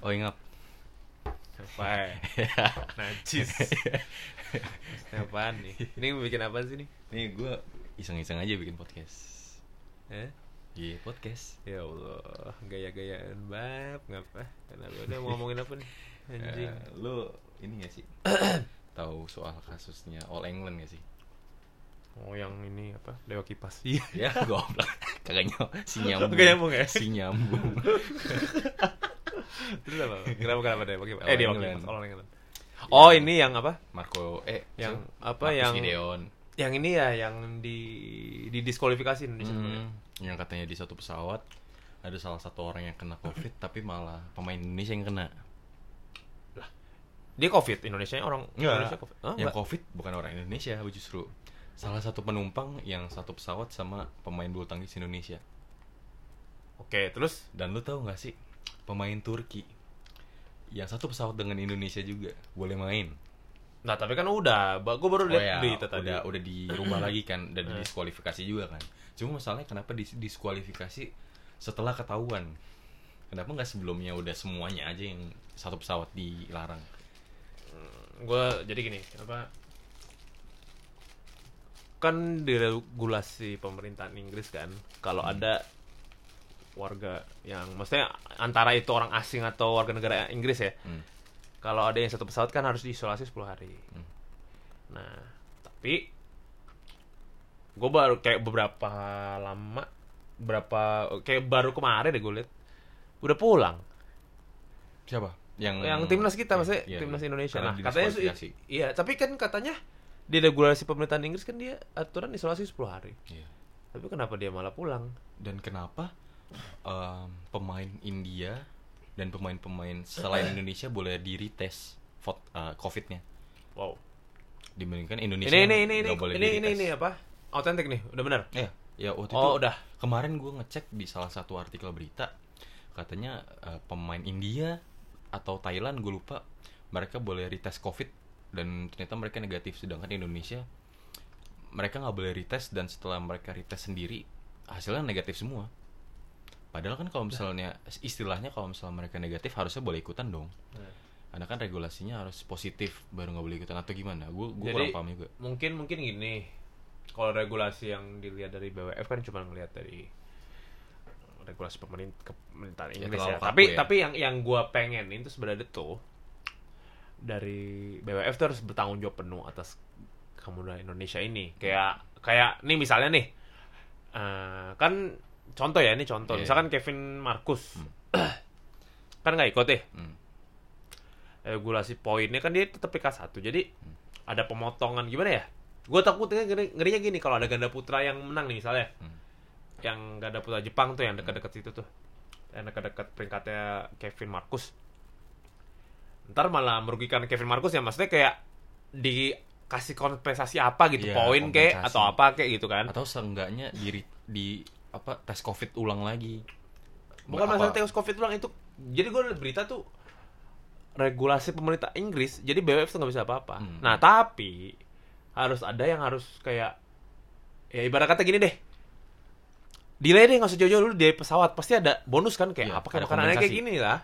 Oh ingat. Apa? Najis. Apaan nih? Ini bikin apa sih nih? Nih gue iseng-iseng aja bikin podcast. Eh? Iya podcast. Ya Allah, gaya-gayaan bab ngapa? Kenapa udah mau ngomongin apa nih? Anjing. Eh, lu ini gak sih? Tahu soal kasusnya All England gak sih? Oh yang ini apa? Dewa kipas. Iya. ya goblok. Kagak nyambung. Si nyambung. Kagak nyambung ya? Si nyambung. Terus apa? Kenapa kenapa? All Eh. All England. Oh ini yang apa? Marco eh Yang apa Marcus yang Gideon. yang ini ya yang di di diskualifikasi Indonesia. Hmm, yang katanya di satu pesawat ada salah satu orang yang kena covid tapi malah pemain Indonesia yang kena. Dia Covid, Indonesia orang Indonesia Covid. Hah, yang enggak? covid bukan orang Indonesia justru salah satu penumpang yang satu pesawat sama pemain bulu tangkis Indonesia. Oke, terus Dan lu tahu nggak sih pemain Turki yang satu pesawat dengan Indonesia juga boleh main. Nah, tapi kan udah, gue baru Oh lihat ya, berita tadi. udah udah dirubah lagi kan dan Eh. didiskualifikasi juga kan. Cuma masalahnya kenapa didiskualifikasi setelah ketahuan? Kenapa nggak sebelumnya udah semuanya aja yang satu pesawat dilarang? gue jadi gini apa kan diregulasi pemerintahan Inggris kan kalau Hmm. ada warga yang maksudnya antara itu orang asing atau warga negara Inggris ya Hmm. kalau ada yang satu pesawat kan harus diisolasi 10 hari Hmm. nah tapi gue baru kayak beberapa lama berapa kayak baru kemarin deh gue liat udah pulang Siapa? Yang yang timnas kita maksudnya Iya, timnas. Indonesia nah katanya iya tapi kan katanya di regulasi pemerintahan Inggris kan dia aturan isolasi 10 hari Iya. tapi kenapa dia malah pulang Dan kenapa em, pemain India dan pemain-pemain selain Indonesia boleh di retest fot- eh, COVID-nya. Wow. Dibandingkan Indonesia ini ini ini ini boleh ini ini ini apa? Autentik nih udah benar? Ya, ya waktu Oh, itu udah. kemarin gue ngecek di salah satu artikel berita katanya eh, pemain India atau Thailand gue lupa mereka boleh retest COVID dan ternyata mereka negatif. Sedangkan Indonesia mereka nggak boleh retest dan setelah mereka retest sendiri hasilnya negatif semua. Padahal kan kalau misalnya istilahnya kalau misalnya mereka negatif harusnya boleh ikutan dong. Karena kan regulasinya harus positif baru nggak boleh ikutan atau gimana? Gue gue kurang paham juga. mungkin mungkin gini kalau regulasi yang dilihat dari BWF kan cuma ngelihat dari regulasi pemerintah pemerintahan Ya, Inggris ya. kaku Tapi ya. tapi yang yang gua pengen itu sebenarnya tuh dari BWF tuh harus bertanggung jawab penuh atas kemudahan Indonesia ini. Kayak kayak nih misalnya nih eh, kan contoh ya ini contoh. Iya, misalkan Kevin Marcus. Kan nggak ikut deh. Hmm. regulasi poinnya kan dia tetap PK1 jadi Hmm. ada pemotongan. Gimana ya? Gue takutnya ngeri, ngerinya gini kalau ada ganda putra yang menang nih misalnya. Hmm. yang ganda putra Jepang tuh yang dekat-dekat situ tuh. Yang dekat-dekat peringkatnya Kevin Marcus. Ntar malah merugikan Kevin Marcus ya maksudnya kayak dikasih kompensasi apa gitu? Iya, poin kek kompensasi. atau apa kek gitu kan? Atau seenggaknya di di apa tes covid ulang lagi. Bukan Apa- masalah tes covid ulang itu jadi gue berita tuh regulasi pemerintah Inggris jadi BWF tuh nggak bisa apa-apa. Hmm. nah tapi harus ada yang harus kayak ya ibarat kata gini deh. Delay deh nggak usah jauh-jauh dulu di pesawat pasti ada bonus kan kayak Iya, apa kayak makanannya kayak gini lah.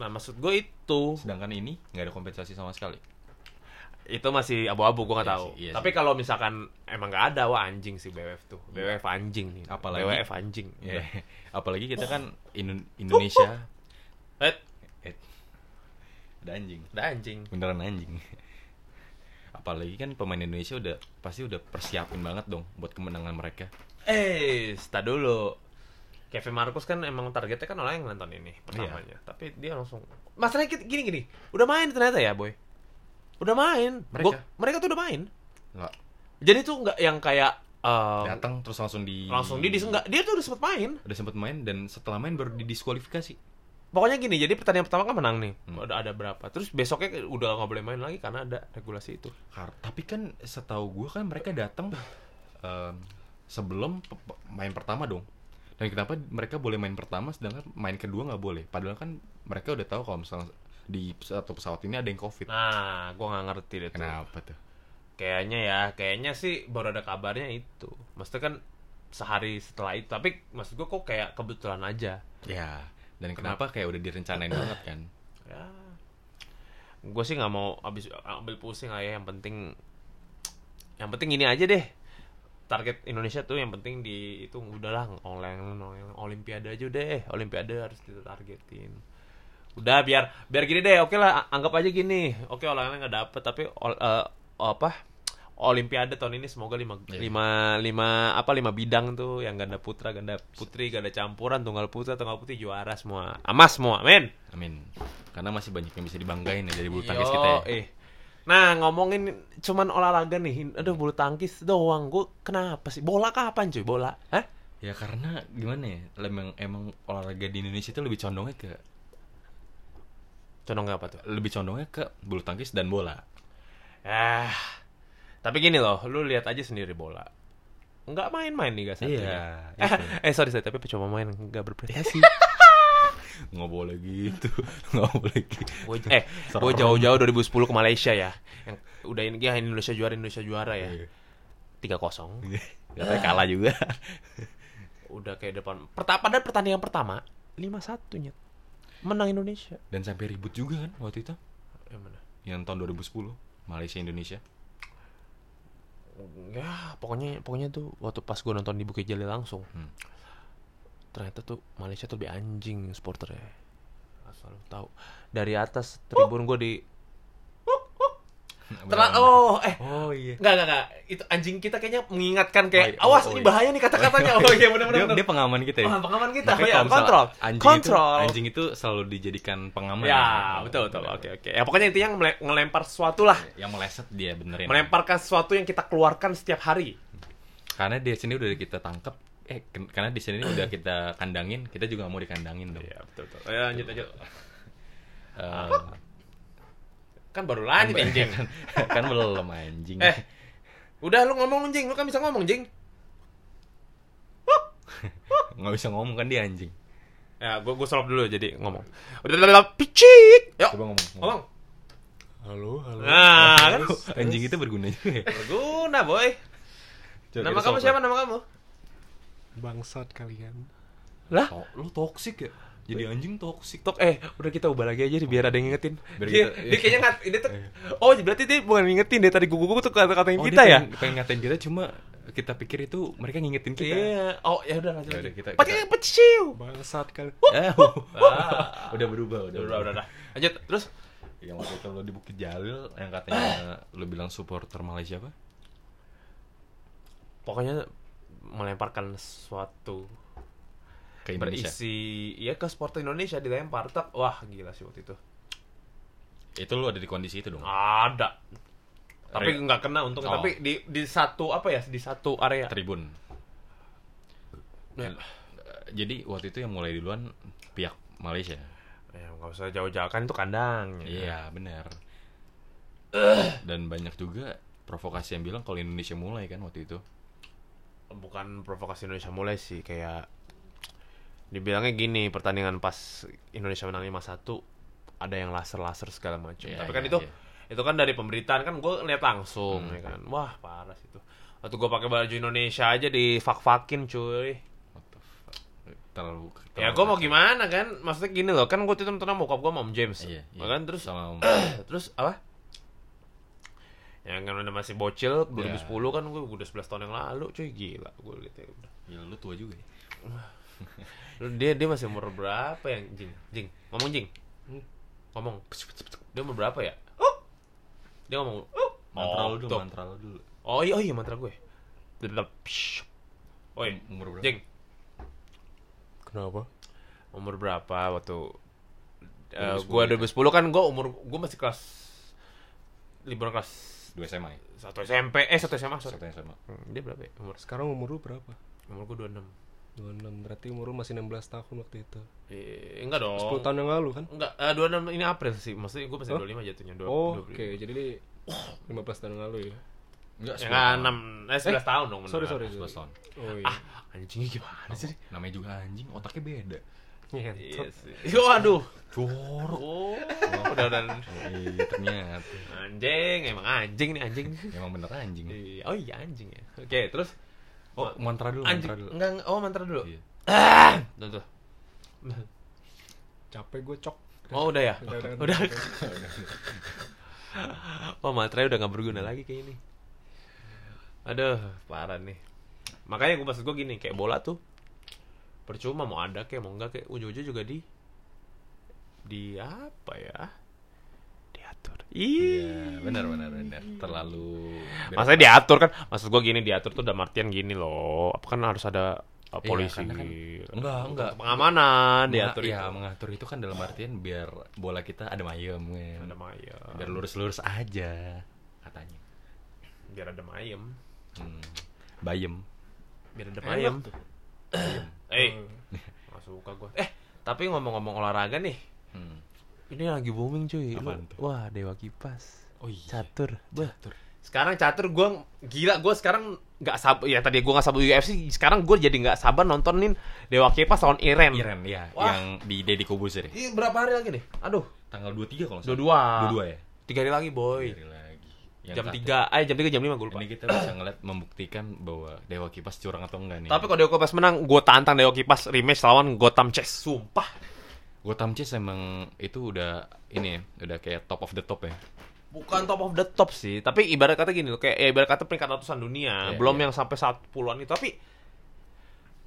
Nah maksud gue itu. Sedangkan ini nggak ada kompensasi sama sekali itu masih abu-abu gue nggak Iya tahu. sih, iya tapi kalau misalkan emang nggak ada wah anjing sih BWF tuh. BWF anjing nih. Apalagi- BWF anjing. Ya apalagi kita kan Indo- Indonesia. Eh eh, ada anjing. Ada anjing. Beneran anjing. Apalagi kan pemain Indonesia udah pasti udah persiapin banget dong buat kemenangan mereka. Eh, start dulu. Kevin Marcus kan emang targetnya kan orang yang nonton ini Iya. pertamanya. Tapi dia langsung Masalahnya gini gini. Udah main ternyata ya, Boy. Udah main. Mereka? Gua- mereka tuh udah main. nggak Jadi tuh nggak yang kayak eh, datang terus langsung di langsung dia dis enggak, dia tuh udah sempet main. udah sempet main dan setelah main baru didiskualifikasi Pokoknya gini, jadi pertandingan pertama kan menang nih. Hmm. Ada ada berapa. Terus besoknya udah nggak boleh main lagi karena ada regulasi itu. Tapi kan setahu gue kan mereka datang em, sebelum pe- pe- main pertama dong dan kenapa mereka boleh main pertama sedangkan main kedua nggak boleh padahal kan mereka udah tahu kalau misalnya di satu pesawat ini ada yang covid Nah, gua nggak ngerti deh tuh. kenapa tuh Kayaknya ya, kayaknya sih baru ada kabarnya itu. Maksudnya kan sehari setelah itu, tapi maksud gua kok kayak kebetulan aja. ya Dan kenapa kayak udah direncanain banget kan? ya gue sih nggak mau abis ambil pusing lah ya yang penting yang penting ini aja deh target Indonesia tuh yang penting di itu udahlah oleng oleng olimpiade aja deh olimpiade harus kita targetin udah biar biar gini deh oke lah anggap aja gini oke olahraga nggak dapet tapi ol- eh, apa Olimpiade tahun ini semoga lima, Iya. lima, lima apa lima bidang tuh yang ganda putra ganda putri ganda campuran tunggal putra tunggal putih juara semua emas semua men Amin. Karena masih banyak yang bisa dibanggain ya dari bulu tangkis kita ya. eh. Nah ngomongin cuman olahraga nih, aduh bulu tangkis doang. Gue kenapa sih? Bola kapan cuy? Bola? Hah? Ya karena gimana ya? Emang emang olahraga di Indonesia itu lebih condongnya ke Condongnya apa tuh? lebih condongnya ke bulu tangkis dan bola. Ah, tapi gini loh, lu lihat aja sendiri bola. Nggak main-main nih satu Iya, Eh, itu. eh sorry saya tapi coba main nggak berprestasi. Nggak boleh gitu. Nggak boleh gitu. Gua, eh, gue jauh-jauh 2010 ke Malaysia ya. Yang udah ini ya Indonesia juara Indonesia juara ya. Iya. Tiga kosong. Katanya kalah juga. Udah kayak depan. Pertama pada pertandingan pertama lima satu nyet. Menang Indonesia. Dan sampai ribut juga kan waktu itu. Yang mana? Yang tahun 2010 Malaysia Indonesia. ya pokoknya pokoknya tuh waktu pas gue nonton di Bukit Jalil langsung Hmm. ternyata tuh Malaysia tuh lebih anjing supporternya asal lu tahu dari atas tribun gue di Terla- oh eh Oh iya. Enggak, enggak, enggak. Itu anjing kita kayaknya mengingatkan kayak, Oh, awas Oh, ini iya. bahaya nih kata-katanya. Oh iya benar Dia, benar. dia pengaman kita ya. Oh, pengaman kita. Makanya Oh, iya, misalnya kontrol. Anjing Kontrol. Itu, anjing itu selalu dijadikan pengaman. Ya, betul betul. Oke, oke. Ya pokoknya intinya ngele- ngelempar sesuatu lah. Yang meleset dia benerin. Melemparkan sesuatu yang kita keluarkan setiap hari. Karena di sini udah kita tangkap. Eh, karena di sini udah kita kandangin, kita juga mau dikandangin dong. Iya, betul betul. Ya, lanjut lanjut. Eh, Kan baru lanjut anjing. kan, kan belum anjing. Eh, udah lu ngomong anjing, lu kan bisa ngomong anjing. nggak bisa ngomong kan dia anjing. Ya, gua gua stop dulu jadi ngomong. Udah udah, udah picik. Yuk. Coba ngomong. Ngomong. Halo, halo. Nah, kan Anjing itu berguna juga ya. berguna, boy. Coba Nama kamu siapa nama kamu? Bangsat kalian. Lah, lu toksik ya? Jadi anjing toksik. TikTok eh udah kita ubah lagi aja deh, biar ada yang ngingetin. Biar dia, kita- dia kayaknya ngat, ini tuh oh berarti dia bukan ngingetin dia tadi gugu-gugu tuh kata-katain Oh, kita dia ya. pengen, pengen ngatain kita cuma kita pikir itu mereka ngingetin kita. Iya. Oh ya udah lanjut. Ya udah, lanjut. kita- Pakai kita- peciu. Bangsat kalian. Eh, Ah. udah berubah, udah, Udah, udah, udah. Lanjut terus Yang waktu itu lo di Bukit Jalil yang katanya lo bilang supporter Malaysia apa? pokoknya melemparkan sesuatu Ke Indonesia. berisi ya ke sport Indonesia dilempar tak wah gila sih waktu itu Itu lo ada di kondisi itu dong. ada tapi nggak kena untung Oh. tapi di di satu apa ya di satu area Tribun. ya, Eh, Jadi waktu itu yang mulai duluan pihak Malaysia. ya nggak usah jauh-jauh kan itu kandang Iya, benar. Dan banyak juga provokasi yang bilang kalau Indonesia mulai kan waktu itu. bukan provokasi Indonesia mulai sih kayak dibilangnya gini pertandingan pas Indonesia menang 5-1 ada yang laser-laser segala macam Iya, tapi kan iya, itu iya. itu kan dari pemberitaan kan gue lihat langsung Hmm. ya kan wah parah sih itu waktu gue pakai baju Indonesia aja di fak-fakin cuy? Terlalu, ya terlalu gue mau gimana kan maksudnya gini loh kan gue itu nonton sama bokap gue sama Om James Iya, iya. kan terus sama terus apa yang kan udah masih bocil 2010 Ya. kan gue udah 11 tahun yang lalu cuy gila gue lihat ya udah ya, lu tua juga ya. Lu dia dia masih umur berapa ya, Jing? Jing, ngomong Jing. Ngomong. Dia umur berapa ya? Dia ngomong. Mantra oh, lu dulu, mantra lu dulu. Oh iya, oh iya mantra gue. Psh. Oi, Umur berapa? Jing, Kenapa? umur berapa waktu 2010 gua gitu. 2010 kan gua umur gua masih kelas liburan kelas Dua SMA ya? satu SMP eh satu SMA sorry. Satu SMA. Hmm, dia berapa ya? Umur Sekarang umur lu berapa? umur gua 26. 26. Berarti umur lu masih 16 tahun waktu itu. Eh, enggak dong. 10 tahun yang lalu kan? Enggak, eh, 26 ini April sih. Maksudnya gua masih Oh? 25 jatuhnya. Oh, 25. oke. Jadi 15 tahun yang lalu ya. Enggak, Ya kan 6 eh 11 tahun dong. sorry, beneran. sorry. 11 tahun. Oh iya. Ah, anjingnya gimana sih? Namanya juga anjing, otaknya beda. Iya Ngentot. sih. Waduh. Jorok. Oh, udah udah. Iya, ternyata. Anjing, emang anjing nih anjing. Emang bener anjing. Iya, Oh iya anjing ya. Oke, terus Oh, mantra dulu, anjing. mantra dulu. Enggak, enggak, oh mantra dulu. Iya. Ah, tuh tuh. capek gue cok Oh udah ya? Udah, udah, Udah. udah. Oh materai udah gak berguna lagi kayak ini. Aduh, parah nih. Makanya gue maksud gue gini, kayak bola tuh percuma mau ada kayak mau enggak kayak ujung-ujung juga di di apa ya? Diatur. Iya, Ih. benar benar benar. Terlalu Maksudnya diatur kan? Maksud gue gini diatur tuh udah artian gini loh. Apa kan harus ada uh, Iya, polisi? karena kan- enggak, enggak. Pengamanan diatur ya, itu. mengatur itu kan dalam artian biar bola kita ada mayem kan. Ada Maya. Biar lurus-lurus aja katanya. Biar ada mayem. Hmm. Bayem. Biar ada mayem. tuh. Eh, Gak suka gue. Eh, tapi ngomong-ngomong olahraga nih. Ini lagi booming cuy. Lu-? Wah, Dewa Kipas. Oh iya. Catur. Bah. Catur. Sekarang catur gue gila. Gue sekarang nggak sabar. Ya tadi gue nggak sabar UFC. Sekarang gue jadi nggak sabar nontonin Dewa Kipas lawan Iren. Iren ya, Wah. yang di Deddy Kobuzer ya. Ini berapa hari lagi nih? Aduh. Tanggal 23 kalau Dua salah. dua. 22 ya. Tiga hari lagi boy. Hari lagi. Yang jam tiga. Eh jam tiga jam lima gue lupa. Ini kita bisa ngeliat membuktikan bahwa Dewa Kipas curang atau enggak nih. Tapi kalau Dewa Kipas menang, gue tantang Dewa Kipas rematch lawan Gotham Chess. Sumpah. Gotham Chess emang itu udah ini ya, udah kayak top of the top ya. Bukan top of the top sih, tapi ibarat kata gini loh, kayak ya ibarat kata peringkat ratusan dunia, Iya, belum iya. yang sampai saat puluhan itu. Tapi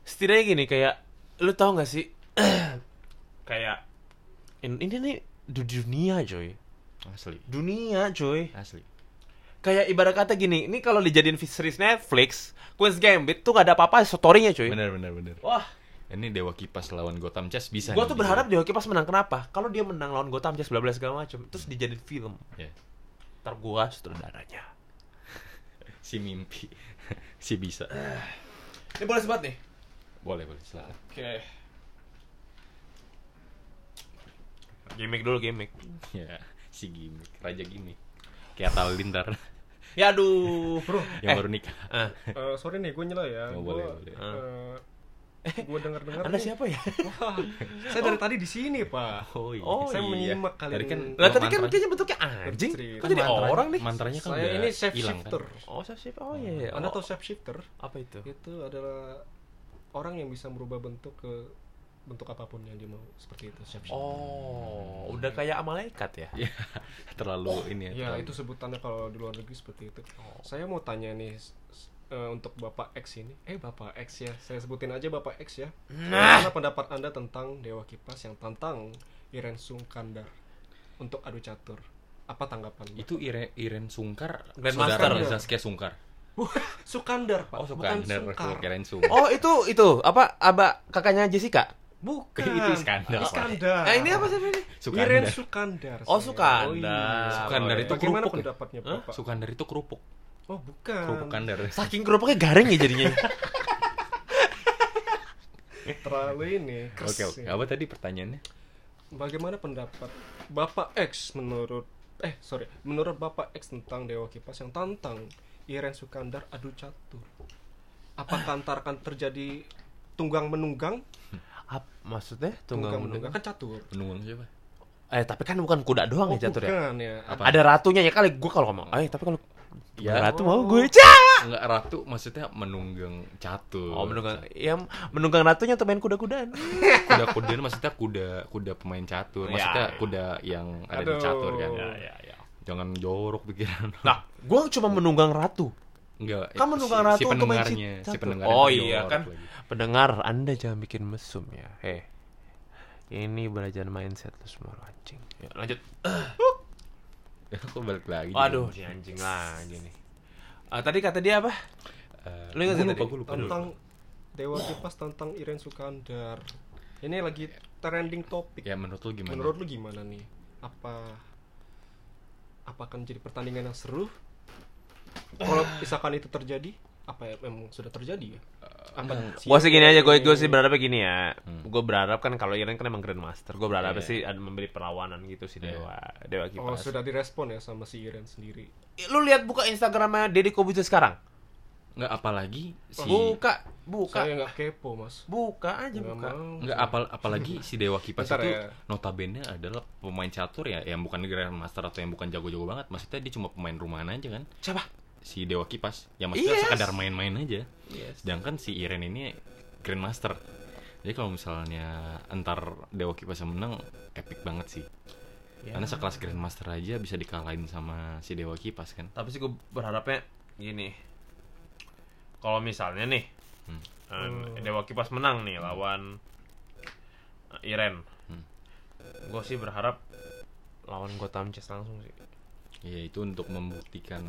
setidaknya gini kayak lu tahu nggak sih kayak in- ini nih di dunia coy, Asli. dunia coy. Asli. Kayak ibarat kata gini, ini kalau dijadiin series Netflix, Queen's Gambit tuh gak ada apa-apa story-nya coy. Bener bener bener. Wah, Ini Dewa Kipas lawan Gotham Chess bisa. gua nih tuh berharap Dewa Kipas menang kenapa? Kalau dia menang lawan Gotham Chess bla bla segala macem, terus dijadiin film. Ya. Ntar gua sutradaranya. Si mimpi. si bisa. Ini boleh sebat nih. Boleh boleh silakan. Oke. Gimik dulu gimik. Ya, si gimmick, raja gimmick. Kayak Atal Lintar Ya aduh, bro. yang baru nikah. Ah, Eh, sorry nih gue nyela ya Oh, gue boleh, boleh. Gue dengar dengar Anda siapa ya? wah saya dari tadi di sini pak Oh iya. Oh, saya iya. menyimak kalian Tadi kan Lah tadi kan mantra- kayaknya bentuknya anjing. Kok jadi mantranya- orang nih? Mantranya kan saya ini shape hilang shifter kan. Oh, saya siapa? Oh iya. iya. anda Oh, tahu shape shifter apa itu? itu adalah orang yang bisa merubah bentuk ke bentuk apa pun yang dia mau seperti itu shape shifter Oh, udah kayak malaikat ya? Iya. terlalu ini ya. ya terlalu- itu sebutannya kalau di luar negeri seperti itu Oh. saya mau tanya nih eh, untuk bapak X ini eh bapak X ya saya sebutin aja bapak X ya Nah. Bagaimana pendapat anda tentang Dewa Kipas yang tantang Iren Sungkandar untuk adu catur apa tanggapan Bapak? Itu Iren, Iren Sungkar, Grandmaster. saudara Zaskia Sungkar. Sukandar pak Oh, bukan Sukandar. Sungkar Aku kirain Sung. Oh, itu itu apa? Aba kakaknya Jessica? bukan Itu Iskandar. Iskandar Eh, ini apa sih ini? Sukandar. Iren Sukandar Oh. Sukandar. oh, iya. Sukandar itu bagaimana kerupuk nih. pendapatnya bapak Sukandar itu kerupuk. Oh bukan Kerupuk kandar. Saking kerupuknya garing ya jadinya. terlalu ini Oke, oke. ya. Apa tadi pertanyaannya? Bagaimana pendapat Bapak X menurut eh sorry menurut Bapak X tentang Dewa Kipas yang tantang Iren Sukandar adu catur? Apakah antar akan terjadi tunggang menunggang? Ap, maksudnya Tunggang tunggang menunggang menunggang. kan catur. Penunggang siapa? Eh, tapi kan bukan kuda doang Oh, ya catur ya. bukan ya. Apa? Ada ratunya ya kali gue kalau ngomong. Eh, tapi kalau Ya. ratu mau Oh. gue cah. Enggak ratu maksudnya menunggang catur. Oh, menunggang ya menunggang ratunya atau main kuda-kudaan. kuda-kudaan maksudnya kuda kuda pemain catur. Ya, Maksudnya ya. kuda yang ada di Aduh. catur kan. Ya, ya, ya. Jangan jorok pikiran. Nah, gue cuma menunggang ratu. Enggak. Kan menunggang ratu si untuk main si catur. pendengarnya Oh iya kan. lagi. Pendengar, Anda jangan bikin mesum ya. Heh. Ini belajar mindset lu semua anjing. Ya, lanjut. Aku balik lagi. Waduh, si anjing lagi nih. Ah, tadi kata dia apa? Eh, Lu ingat lupa, gua lupa. Tentang Dewa Kipas tentang Iren Sukandar. Ini lagi trending topik. Ya menurut lu gimana? Menurut lu gimana nih? Apa apa akan jadi pertandingan yang seru? Kalau misalkan itu terjadi, apa ya memang sudah terjadi ya? Apa si Gue sih gini aja, gue gue sih berharapnya gini ya. Hmm. Gue berharap kan kalau Iren kan emang Grandmaster. Gue berharap Iya. sih ada memberi perlawanan gitu si Iya. Dewa Dewa Oh, Kipas. sudah direspon ya sama si Iren sendiri. Lu lihat buka Instagramnya Deddy Kobuzer sekarang. Enggak apalagi si Buka, buka, Saya nggak kepo, Mas. buka aja Nggak buka. mau. Enggak apal apalagi si Dewa Kipas Bentar itu ya. notabene adalah pemain catur ya yang bukan Grandmaster atau yang bukan jago-jago banget. Maksudnya dia cuma pemain rumahan aja kan. Siapa? Si Dewa Kipas. Ya maksudnya Yes. sekadar main-main aja. Yes. Sedangkan si Iren ini Grandmaster. Jadi kalau misalnya antar Dewa Kipas yang menang epic banget sih. Ya. Karena sekelas Grandmaster aja bisa dikalahin sama si Dewa Kipas kan. Tapi sih gue berharapnya gini. Kalau misalnya nih Hmm. eh, Dewa Kipas menang nih lawan eh, Iren. Hmm. Gue sih berharap lawan Gotham Chess langsung sih. Iya itu untuk membuktikan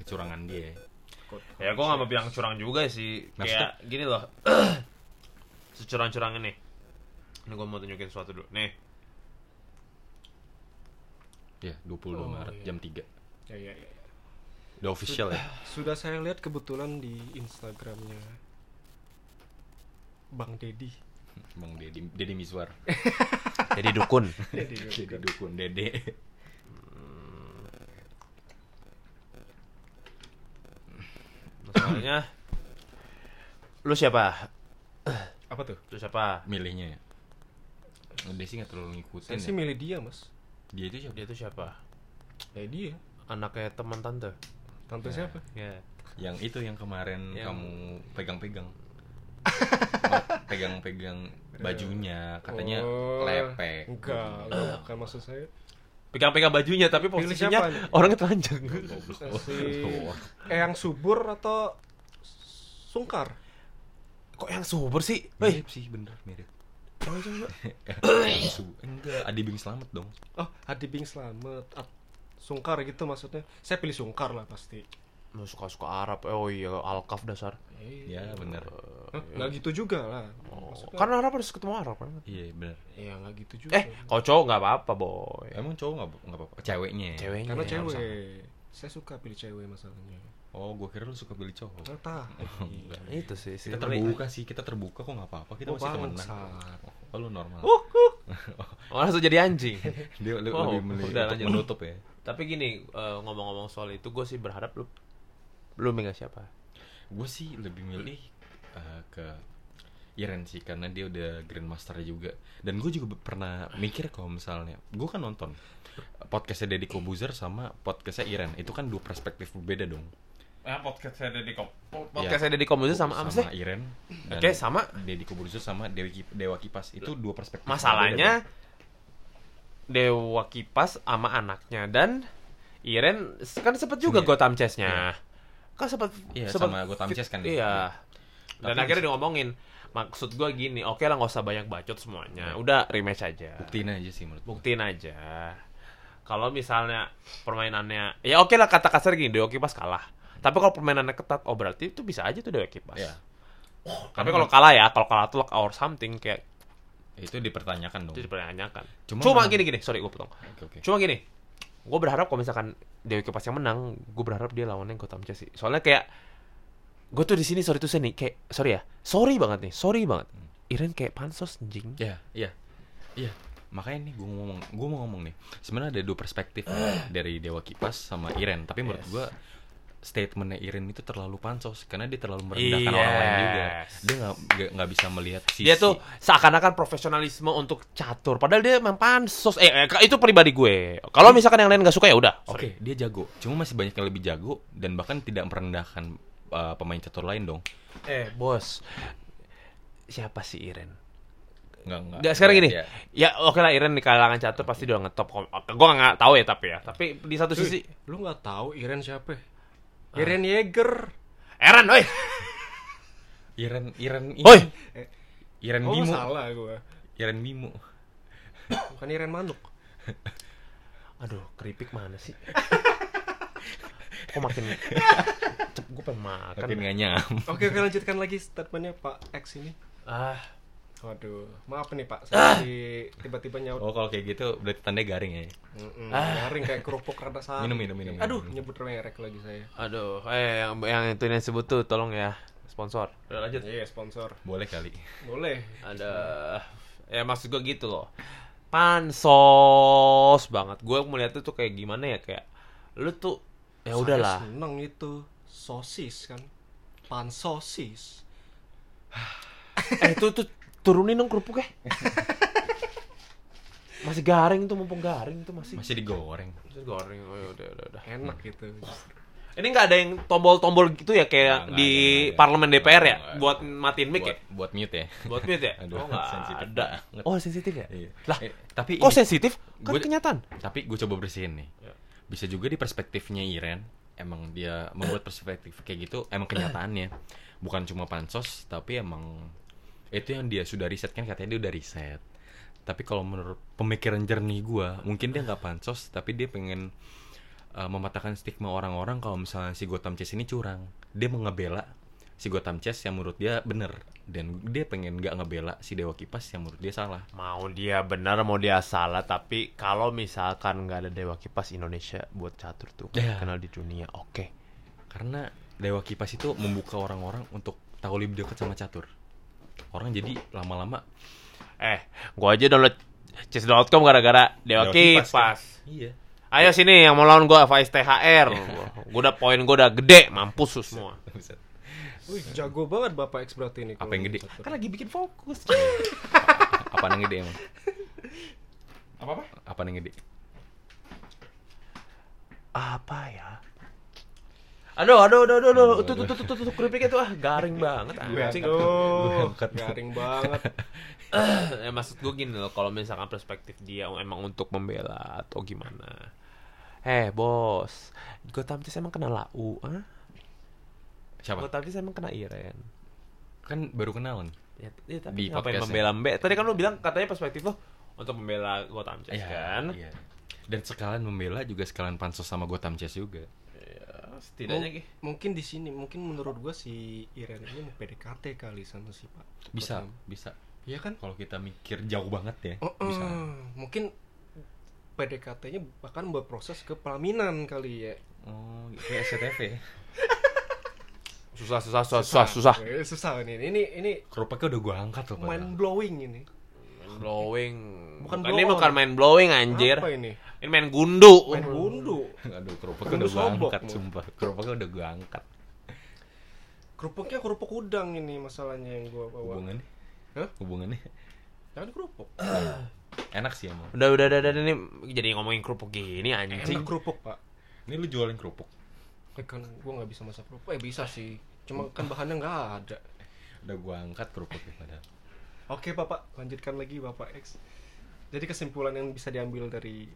kecurangan dia. Ya gue gak mau bilang curang juga sih Maksudnya- Kayak gini loh Securang-curang ini Ini gue mau tunjukin sesuatu dulu Nih Ya 22 Oh, Maret iya. jam 3 Ya, ya, ya. Udah official ya. Sudah saya lihat kebetulan di Instagramnya Bang Dedi. Bang Dedi Dedi Miswar. Jadi dukun Dedi Dedi dukun Dede. Masalahnya Lu siapa? Apa tuh? Lu siapa? Milihnya ya. Dia sih gak terlalu ngikutin Saya ya. sih milih dia, Mas. Dia itu siapa? Dia tuh siapa? Ya dia. Anaknya teman tante Tante siapa? Ya Yang itu yang kemarin Yang- kamu pegang-pegang. pegang-pegang bajunya katanya Oh, lepek. Enggak, enggak, bukan maksud saya. Pegang-pegang bajunya tapi posisinya orangnya telanjang Si Eyang Subur atau Sungkar? Kok yang subur sih? Mirip sih bener mirip. Enggak, Adi Bing Slamet dong. Oh, Adi Bing Slamet. At- Sungkar gitu maksudnya. Saya pilih Sungkar lah pasti. Lu suka-suka Arab Oh iya Alkaf dasar Eh, Ya bener. Hah, nggak gitu juga lah. Oh, Maksudnya- Karena Arab harus ketemu Arab kan Iya bener. Ya nggak gitu juga. Eh, kalau cowok nggak apa-apa, boy. Emang cowok nggak nggak apa-apa? Ceweknya. ya? Ceweknya. Karena cewek. Saya suka pilih cewek masalahnya. Oh, gua kira lu suka pilih cowok. Tahu. enggak. sama. Itu sih. Kita terbuka sih, kita terbuka kok nggak apa-apa. Kita Oh, masih temenan. Oh, lu normal. Oh, langsung jadi anjing. Dia Oh, lebih udah lanjut. menutup ya. Tapi gini, eh, ngomong-ngomong soal itu, gue sih berharap lu lu milih siapa? Gue sih lebih milih uh, ke Iren sih karena dia udah Grandmaster juga. Dan gue juga pernah mikir kalau misalnya gue kan nonton podcastnya Deddy Kobuzer sama podcastnya Iren itu kan dua perspektif berbeda dong. Ya, podcast saya Deddy Kom. Podcast saya Deddy Komuzer sama apa sih? Iren. Oke, sama. Deddy Kobuzer sama Dewi Kip- Dewa Kipas itu dua perspektif. berbeda Masalahnya dong. Dewa Kipas sama anaknya dan Iren kan sempet juga Iya. Gotham Chess-nya. Kan sempet Iya, sempet sama fit- Chess kan dia. Iya. Dan Tapi- akhirnya dia ngomongin maksud gua gini, oke lah nggak usah banyak bacot semuanya. Udah rematch aja. buktiin aja sih menurut gue. buktiin aja kalau misalnya permainannya ya oke lah kata kasar gini Dewa Kipas kalah tapi kalau permainannya ketat oh berarti itu bisa aja tuh Dewa Kipas Iya. tapi kalau kalah ya kalau kalah tuh or something kayak Itu dipertanyakan dong. itu dipertanyakan Cuma- cuma, gini gini sorry gue potong Oke, oke. cuma gini gue berharap kalau misalkan Dewa Kipas yang menang gue berharap dia lawannya Gotham Chess sih soalnya kayak gue tuh di sini sorry tuh nih kayak sorry ya sorry banget nih sorry banget Iren kayak pansos anjing Iya, iya. Iya. Makanya nih gue ngomong, gue mau ngomong nih. Sebenarnya ada dua perspektif dari Dewa Kipas sama Iren, tapi menurut Yes. gue statementnya Iren itu terlalu pansos karena dia terlalu merendahkan orang lain juga. Yes. Dia nggak nggak- bisa melihat sisi. dia tuh seakan-akan profesionalisme untuk catur padahal dia memang pansos eh, eh, itu pribadi gue kalau misalkan yang lain nggak suka ya udah Oke, sorry. dia jago. Cuma masih banyak yang lebih jago dan bahkan tidak merendahkan uh, pemain catur lain dong. eh bos siapa sih Iren Nggak nggak. Nggak, sekarang gini Ya, ya oke lah Iren di kalangan catur pasti udah ngetop gue nggak tahu ya tapi ya tapi di satu sisi lu nggak tahu Iren siapa? Iren Yeager. Eren oi Iren Iren ini. oi Iren Oh, Bimo. salah gua. Iren Bimo. Bukan Iren Manuk. aduh keripik mana sih kok makin cep gue pengen makan Makin nggak nyam. Oke, oke lanjutkan lagi statementnya Pak X ini. ah Waduh, maaf nih Pak, saya di- tiba-tiba nyaut. Oh kalau kayak gitu berarti tanda garing ya. Mm-mm, Ah. garing kayak kerupuk rada sari. Minum, minum, minum, Aduh, minum. nyebut merek lagi saya. aduh eh yang yang itu yang sebut tuh tolong ya sponsor udah lanjut Iya, sponsor. Boleh kali. Boleh. ada ya maksud gue gitu loh pansos banget gue melihat tuh kayak gimana ya kayak lu tuh ya Saya udahlah seneng itu sosis kan. Pan sosis. eh itu tuh turunin dong kerupuknya masih garing tuh mumpung garing tuh masih Masih digoreng. masih goreng oh, ya udah udah udah Enak gitu. Ini nggak ada yang tombol-tombol gitu ya kayak Nggak, di nggak. parlemen DPR ya nggak. buat matiin mic ya? buat, mute ya. Buat mute ya? Aduh, oh nggak sensitif ada. Oh sensitif ya? Iya. Lah, Eh, tapi kok ini- sensitif? Kan Gua- kenyataan. Tapi gue coba bersihin nih. Ya. Bisa juga di perspektifnya Iren, emang dia membuat perspektif kayak gitu, emang kenyataannya bukan cuma pansos, tapi emang itu yang dia sudah riset kan katanya dia udah riset. Tapi kalau menurut pemikiran jernih gue, mungkin dia nggak pansos, tapi dia pengen uh, mematahkan stigma orang-orang kalau misalnya si Gotham Chess ini curang. Dia mau ngebela si Gotham Chess yang menurut dia bener dan dia pengen nggak ngebela si Dewa Kipas yang menurut dia salah. Mau dia benar, mau dia salah, tapi kalau misalkan nggak ada Dewa Kipas Indonesia buat catur tuh Ya. kenal di dunia, oke. karena Dewa Kipas itu membuka orang-orang untuk tahu lebih dekat sama catur orang jadi lama-lama Eh, gua aja download chess.com gara-gara Dewa, Dewa Kipas. kan? iya Ayo sini yang mau lawan gua Faiz THR. gua udah poin gua udah gede, mampus lu semua. Buset. Wih, jago banget Bapak X berarti ini. Apa yang gede? Kan lagi bikin fokus. apa yang gede emang Apa apa? apa yang gede Apa ya? Aduh, aduh, aduh, aduh, aduh, tuh, tuh, tuh, tuh, tuh, tuh, keripiknya tuh, ah, garing banget, anjing. Aduh, garing banget. eh, maksud gue gini loh, kalau misalkan perspektif dia emang untuk membela atau gimana. Eh, bos, Gotham Chess emang kena lau, ah? siapa Gotham Chess emang kena Iren. kan baru kenalan Ya, ya Di tapi ngapain podcast membela Mbe? Tadi kan lu bilang katanya perspektif lo untuk membela Gotham Chess Iya, kan? iya. dan sekalian membela juga sekalian pansos sama Gotham Chess juga Ya, setidaknya Mung- Ki. mungkin di sini mungkin menurut gua si Iren ini mau PDKT kali sama si Pak. bisa bisa Iya kan? kalau kita mikir jauh banget ya Oh, bisa mungkin PDKT-nya bahkan berproses ke pelaminan kali ya. oh kayak SCTV Susah, susah, susah, susah, susah. Eh, susah ini. Ini ini kerupuknya udah gua angkat loh mind blowing ini. Blowing. Bukan Bukan, ini bukan main blowing anjir. Apa ini? Ini main gundu. Main gundu. Aduh, kerupuknya Gundu udah sobok angkat, lu. sumpah. Kerupuknya udah gua angkat. Kerupuknya kerupuk udang ini masalahnya yang gua bawa. Hubungannya? Hah? Hubungannya? Jangan kerupuk. Enak sih emang. Udah, udah, udah, udah, ini jadi ngomongin kerupuk gini anjing. Enak kerupuk, Pak. Ini lu jualin kerupuk. Eh, kan gua nggak bisa masak kerupuk. Eh bisa sih. Cuma kan bahannya nggak ada. Udah gua angkat kerupuknya padahal. Oke, Bapak. Lanjutkan lagi, Bapak X. Jadi kesimpulan yang bisa diambil dari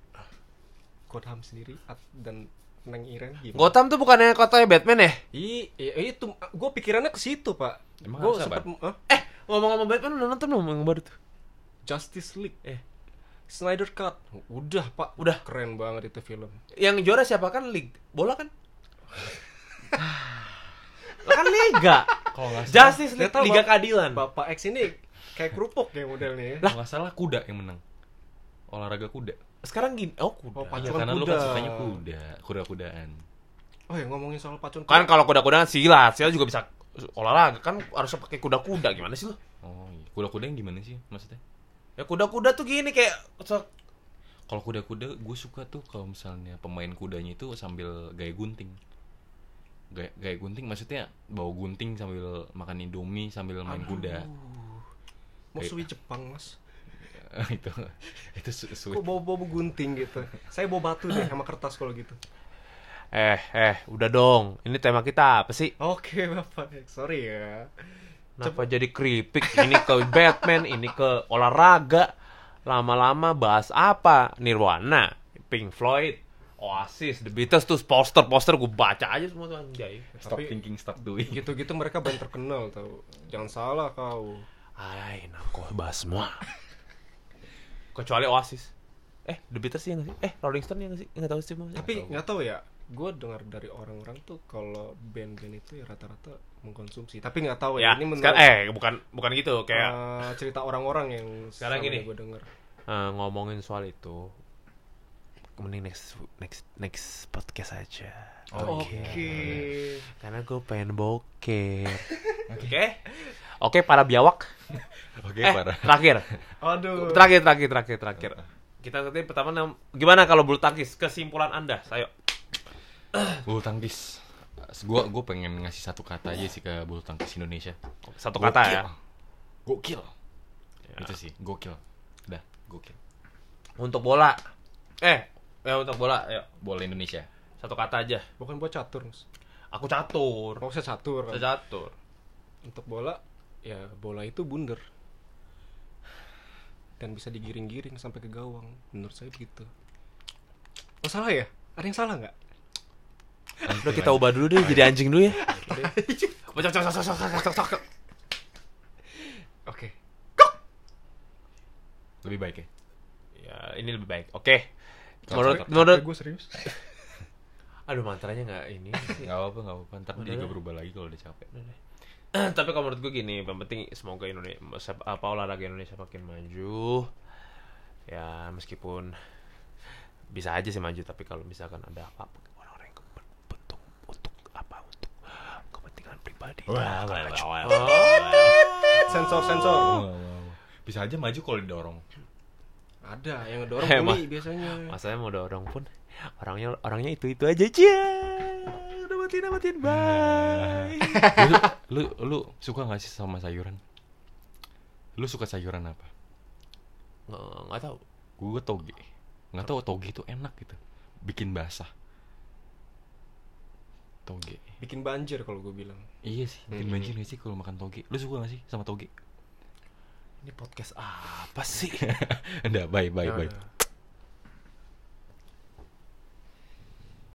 Gotham sendiri dan Neng Iren gimana? Gotham tuh bukannya kotanya Batman ya? I, i- itu gue pikirannya ke situ, Pak. Emang Gue harus sempet Eh, Hah? ngomong-ngomong Batman udah nonton belum yang baru tuh? Justice League. Eh, Snyder Cut. Udah, Pak. Udah. Keren banget itu film. yang juara siapa kan League? Bola kan? Lah kan Liga. Kalau nggak Justice League Liga Keadilan. Bapak X ini kayak kerupuk ya modelnya. kalau nggak salah kuda yang menang. Olahraga kuda. Sekarang gini, oh kuda. Oh, Ya, Pacuan karena lu kuda. kan sukanya kuda, kuda-kudaan. Oh ya ngomongin soal pacun Kan kalau kuda-kuda kan silat, silat juga bisa olahraga kan harus pakai kuda-kuda gimana sih lu? Oh, iya. kuda-kuda yang gimana sih maksudnya? Ya kuda-kuda tuh gini kayak so- Kalau kuda-kuda gue suka tuh kalau misalnya pemain kudanya itu sambil gaya gunting. Gaya, gaya gunting maksudnya bawa gunting sambil makan indomie sambil main kuda. Mau Kayak- suwi Jepang mas itu itu su- kok sweet. bawa bawa gunting gitu saya bawa batu deh sama kertas kalau gitu eh eh udah dong. Ini tema kita apa sih? oke bapak sorry ya Kenapa jadi keripik? Ini ke Batman, ini ke olahraga. Lama-lama bahas apa? Nirwana, Pink Floyd, Oasis, The Beatles tuh poster-poster gue baca aja semua tuh anjay. Stop Tapi- thinking, stop doing. gitu-gitu mereka band terkenal tau jangan salah kau Ay, bahas semua. Kecuali Oasis. Eh, The Beatles sih nggak sih? Eh, Rolling Stone ya nggak sih? Nggak tahu sih Mas. tapi nggak tahu ya gue dengar dari orang-orang tuh kalau band-band itu ya rata-rata mengkonsumsi tapi nggak tahu ya, ya, ini menurut sekarang, eh bukan bukan gitu kayak eh, cerita orang-orang yang Sekarang gini. gue dengar eh, ngomongin soal itu mending next next next podcast aja. oke Karena gue pengen boker. Oke. Oke, para biawak. Oke, eh, parah. terakhir. aduh Terakhir, terakhir, terakhir, terakhir. Kita nanti pertama gimana kalau bulu tangkis? Kesimpulan Anda, saya. Bulu tangkis. Gue gue pengen ngasih satu kata aja sih ke bulu tangkis Indonesia. Satu kata Gokil. ya. Gokil. Itu sih, gokil. Udah, gokil. Untuk bola. Eh, ya untuk bola, ayo. Bola Indonesia. Satu kata aja. bukan buat catur Mas. Aku catur. mau saya catur kan. Saya catur. untuk bola ya bola itu bundar dan bisa digiring-giring sampai ke gawang menurut saya begitu oh salah ya ada yang salah nggak Udah kita ubah dulu deh jadi anjing dulu ya. Cok, cok, cok, cok, cok, cok, cok, cok. oke lebih baik ya Ya, ini lebih baik. Oke. Menurut menurut gue serius Aduh, mantranya nggak ini. nggak apa nggak apa ntar dia juga berubah lagi kalau udah capek Tapi kalau menurut gue gini, yang penting semoga Indonesia apa olahraga Indonesia makin maju. Ya, meskipun bisa aja sih maju, tapi kalau misalkan ada apa orang-orang yang bentuk untuk apa untuk kepentingan pribadi. Wah, wah, wah, Oh. sensor sensor Wah, wah, wah. bisa aja maju kalau didorong ada yang ngedorong Emang. Uli biasanya Masanya mau dorong pun orangnya orangnya itu itu aja cia. Udah matiin udah matiin bye. lu, lu lu suka nggak sih sama sayuran lu suka sayuran apa Nggak nggak tahu. gue toge nggak tahu toge itu enak gitu bikin basah toge bikin banjir kalau gue bilang iya sih bikin Hmm. banjir gak sih kalau makan toge lu suka gak sih sama toge Ini podcast apa sih? enggak bye bye Ya bye udah.